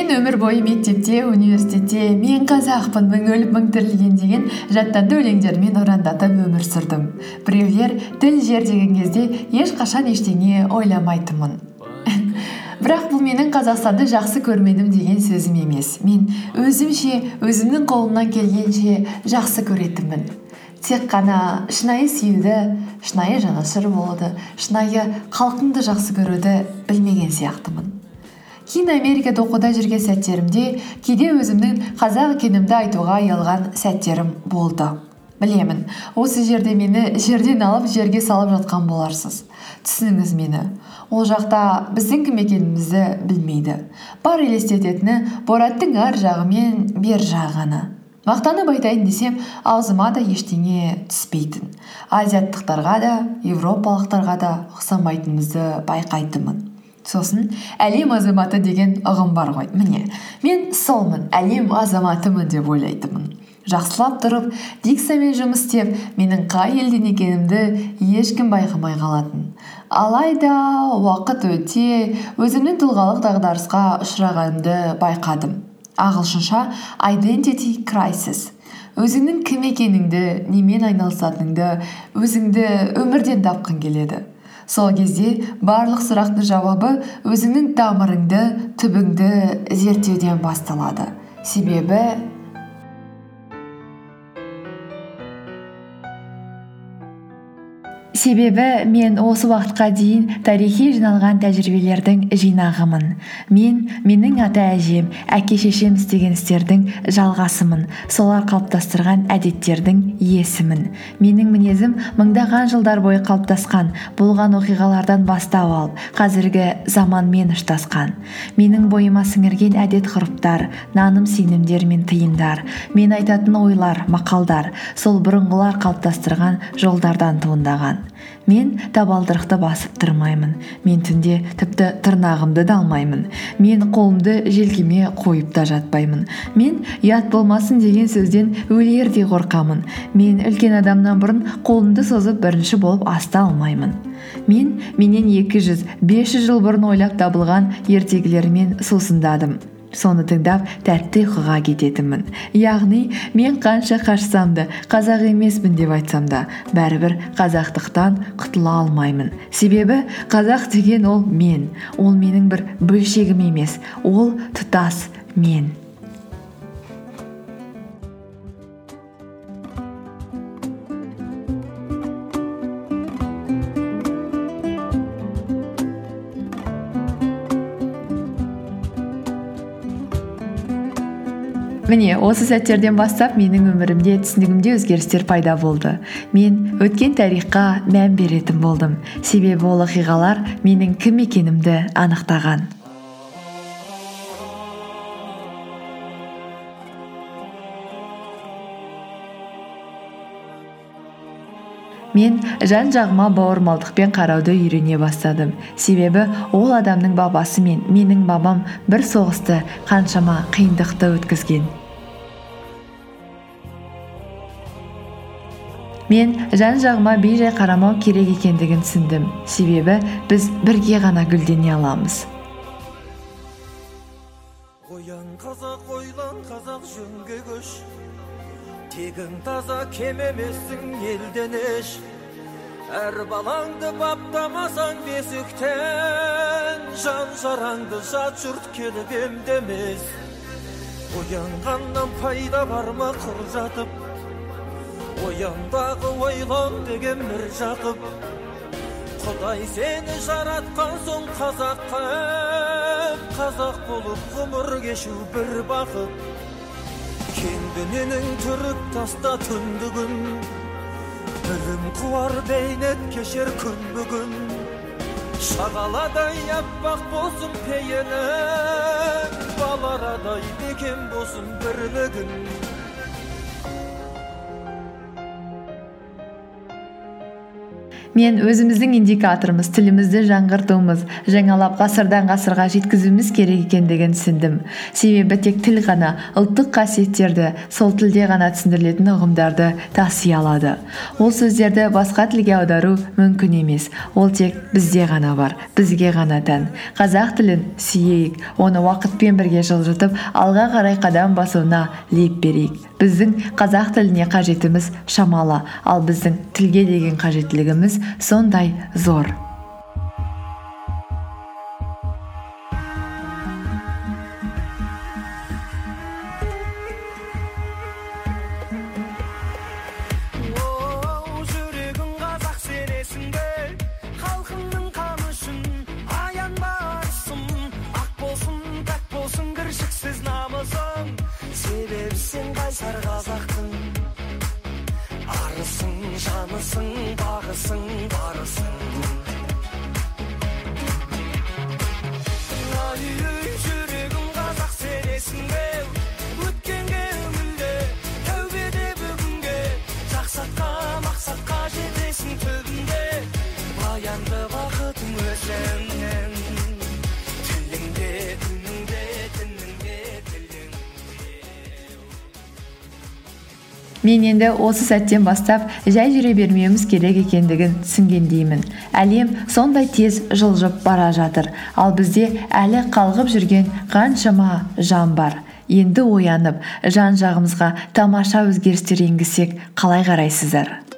мен өмір бойы мектепте университетте мен қазақпын мың өліп мың тірілген деген жаттанды өлеңдермен ұрандатып өмір сүрдім. Біреулер тіл жер деген кезде ешқашан ештеңе ойламайтынмын. Бірақ бұл менің қазақстанды жақсы көрмедім деген сөзім емес. Мен өзімше өзімнің қолымнан келгенше жақсы көретінмін. Тек қана шынайы сүюді шынайы жанашыр болуды шынайы халқыңды жақсы көруді білмеген сияқтымын. Америкада оқуда жүрген сәттерімде кейде өзімнің қазақ екенімді айтуға ұялған сәттерім болды. Білемін осы жерде мені жерден алып жерге салып жатқан боларсыз. Түсініңіз мені ол жақта біздің кім екенімізді білмейді. Бар елестететіні бораттың ар жағы мен бер жағы ғана мақтанып айтайын десем аузыма да ештеңе түспейтін. Азиаттықтарға да европалықтарға да ұқсамайтынымызды байқайтынмын. Сосын әлем азаматы деген ұғым бар ғой. Міне мен солмын әлем азаматымын деп ойлайтынмын. Жақсылап тұрып дикциямен жұмыс істеп менің қай елден екенімді ешкім байқамай қалатын. Алайда уақыт өте өзімнің тұлғалық дағдарысқа ұшырағанымды байқадым. Ағылшынша identity crisis өзіңнің кім екеніңді немен айналысатыныңды өзіңді өмірден тапқың келеді. Сол кезде барлық сұрақтың жауабы өзіңнің тамырыңды түбіңді зерттеуден басталады. Себебі себебі мен осы уақытқа дейін тарихи жиналған тәжірибелердің жинағымын. Мен менің ата әжем әке шешем істеген істердің жалғасымын солар қалыптастырған әдеттердің иесімін. Менің мінезім мыңдаған жылдар бойы қалыптасқан болған оқиғалардан бастау алып қазіргі заманмен ұштасқан. Менің бойыма сіңірген әдет ғұрыптар наным сенімдер мен тыйымдар мен айтатын ойлар мақалдар сол бұрынғылар қалыптастырған жолдардан туындаған. Мен табалдырықты басып тұрмаймын. Мен түнде тіпті тырнағымды да алмаймын. Мен қолымды желкеме қойып та жатпаймын. Мен ұят болмасын деген сөзден өлердей қорқамын. Мен үлкен адамнан бұрын қолымды созып бірінші болып аста алмаймын. Мен менен екі жүз бес жүз жыл бұрын ойлап табылған ертегілермен сусындадым. Соны тыңдап тәтті ұйқыға кететінмін. Яғни мен қанша қашсам да қазақ емеспін деп айтсам да бәрібір қазақтықтан құтыла алмаймын. Себебі қазақ деген ол мен. Ол менің бір бөлшегім емес ол тұтас мен. Міне осы сәттерден бастап менің өмірімде түсінігімде өзгерістер пайда болды. Мен өткен тарихқа мән беретін болдым. Себебі ол оқиғалар менің кім екенімді анықтаған. Мен жан жағыма бауырмалдықпен қарауды үйрене бастадым. Себебі ол адамның бабасы мен менің бабам бір соғысты қаншама қиындықты өткізген. Мен жан жағыма бей жай қарамау керек екендігін түсіндім. Себебі біз бірге ғана гүлдене аламыз. Оян қазақ ойлан қазақ жөнге көш. Тегің таза кем емессің елден еш. Әр балаңды баптамасаң бесіктен. Жан жараңды жат жұрт келіп емдемес. Оянғаннан пайда бар ма құр жатып ояндағы ойлан деген бір жақып. Құдай сені жаратқан соң қазақ қылып қазақ болып ғұмыр кешу бір бақыт. Кең дүниенің түріп таста түнді күн. Білім қуар бейнет кешер күн бүгін. Шағаладай аппақ болсын пейілің баларадай бекем болсын бірлігің мен өзіміздің индикаторымыз тілімізді жаңғыртуымыз жаңалап ғасырдан ғасырға жеткізуіміз керек екендігін түсіндім. Себебі тек тіл ғана ұлттық қасиеттерді сол тілде ғана түсіндірілетін ұғымдарды таси алады. Ол сөздерді басқа тілге аудару мүмкін емес. Ол тек бізде ғана бар бізге ғана тән. Қазақ тілін сүйейік оны уақытпен бірге жылжытып алға қарай қадам басуына леп берейік. Біздің қазақ тіліне қажетіміз шамалы. Ал біздің тілге деген қажеттілігіміз сондай зор. сен қайсар қазақтың арысың жанысың бағысың барысың мен енді осы сәттен бастап жай жүре бермеуіміз керек екендігін түсінгендеймін әлем сондай тез жылжып бара жатыр. Ал бізде әлі қалғып жүрген қаншама жан бар. Енді оянып жан жағымызға тамаша өзгерістер енгізсек қалай қарайсыздар?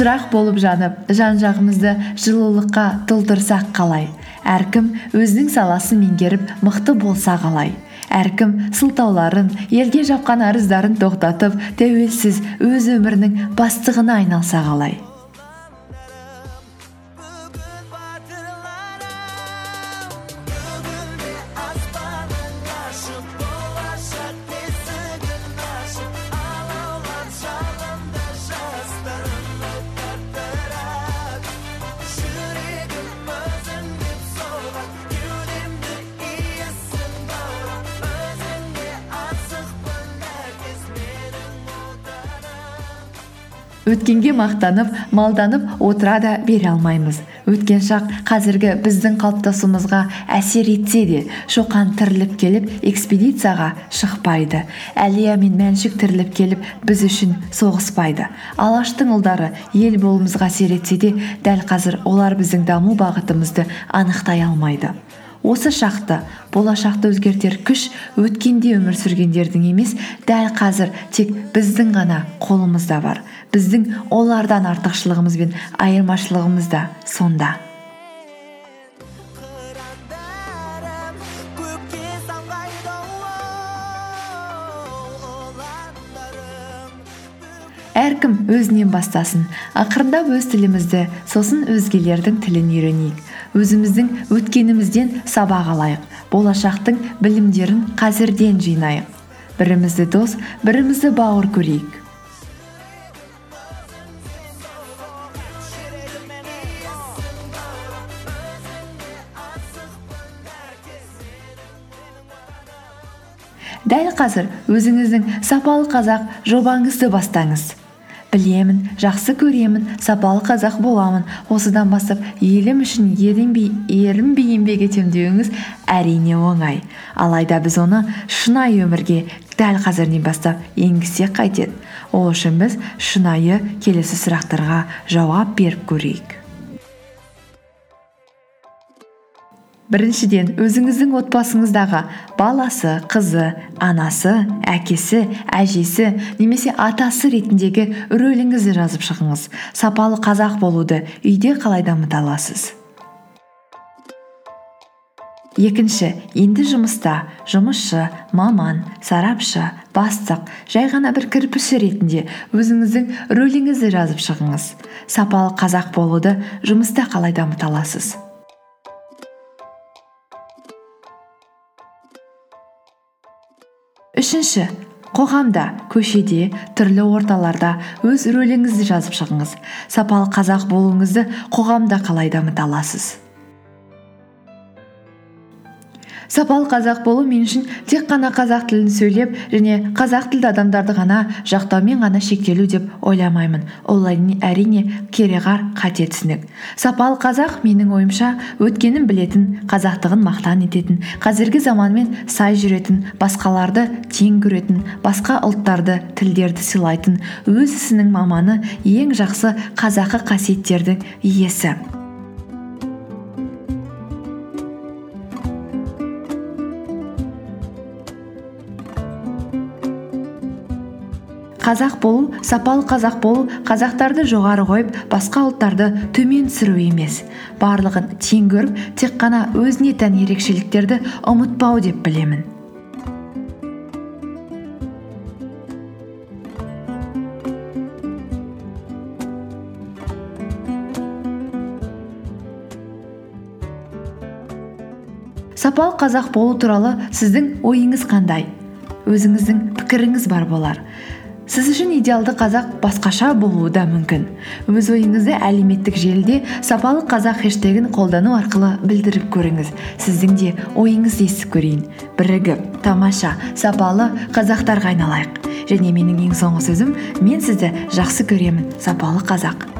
Сұрақ болып жанып жан жағымызды жылулыққа толтырсақ қалай? Әркім өзінің саласын меңгеріп мықты болса қалай? Әркім сылтауларын елге жапқан арыздарын тоқтатып тәуелсіз өз өмірінің бастығына айналса қалай? Өткенге мақтанып малданып отыра да бере алмаймыз. Өткен шақ қазіргі біздің қалыптасуымызға әсер етсе де шоқан тіріліп келіп экспедицияға шықпайды. Әлия мен мәншүк тіріліп келіп біз үшін соғыспайды. Алаштың ұлдары ел болуымызға әсер етсе де дәл қазір олар біздің даму бағытымызды анықтай алмайды. Осы шақты болашақты өзгертер күш өткенде өмір сүргендердің емес дәл қазір тек біздің ғана қолымызда бар. Біздің олардан артықшылығымыз бен айырмашылығымыз да сонда. Әркім өзінен бастасын. Ақырындап өз тілімізді сосын өзгелердің тілін үйренейік. Өзіміздің өткенімізден сабақ алайық. Болашақтың білімдерін қазірден жинайық. Бірімізді дос бірімізді бауыр көрейік. Дәл қазір өзіңіздің сапалы қазақ жобаңызды бастаңыз. Білемін жақсы көремін сапалы қазақ боламын. Осыдан бастап елім үшін ерінбей еңбек етемін деуіңіз әрине оңай. Алайда біз оны шынайы өмірге дәл қазірден бастап енгізсек қайтеді. Ол үшін біз шынайы келесі сұрақтарға жауап беріп көрейік. Біріншіден өзіңіздің отбасыңыздағы баласы қызы анасы әкесі әжесі немесе атасы ретіндегі рөліңізді жазып шығыңыз. Сапалы қазақ болуды үйде қалай дамыта аласыз? Екінші енді жұмыста жұмысшы маман сарапшы бастық жай ғана бір кірпіші ретінде өзіңіздің рөліңізді жазып шығыңыз. Сапалы қазақ болуды жұмыста қалай дамыта аласыз? Үшінші қоғамда көшеде түрлі орталарда өз рөліңізді жазып шығыңыз. Сапалы қазақ болуыңызды қоғамда қалай дамыта аласыз? Сапалы қазақ болу мен үшін тек қана қазақ тілін сөйлеп және қазақ тілді адамдарды ғана жақтаумен ғана шектелу деп ойламаймын. Ол әрине кереғар қате түсінік. Сапалы қазақ менің ойымша өткенін білетін қазақтығын мақтан ететін қазіргі заманмен сай жүретін басқаларды тең көретін басқа ұлттарды тілдерді сыйлайтын өз ісінің маманы ең жақсы қазақы қасиеттердің иесі. Қазақ болу сапалы қазақ болу қазақтарды жоғары қойып басқа ұлттарды төмен түсіру емес. Барлығын тең көріп тек қана өзіне тән ерекшеліктерді ұмытпау деп білемін. Сапалы қазақ болу туралы сіздің ойыңыз қандай? Өзіңіздің пікіріңіз бар болар. Сіз үшін идеалды қазақ басқаша болуы да мүмкін. Өз ойыңызды әлеуметтік желіде сапалы қазақ хештегін қолдану арқылы білдіріп көріңіз. Сіздің де ойыңызды естіп көрейін. Бірігіп тамаша сапалы қазақтарға айналайық. Және менің ең соңғы сөзім мен сізді жақсы көремін сапалы қазақ.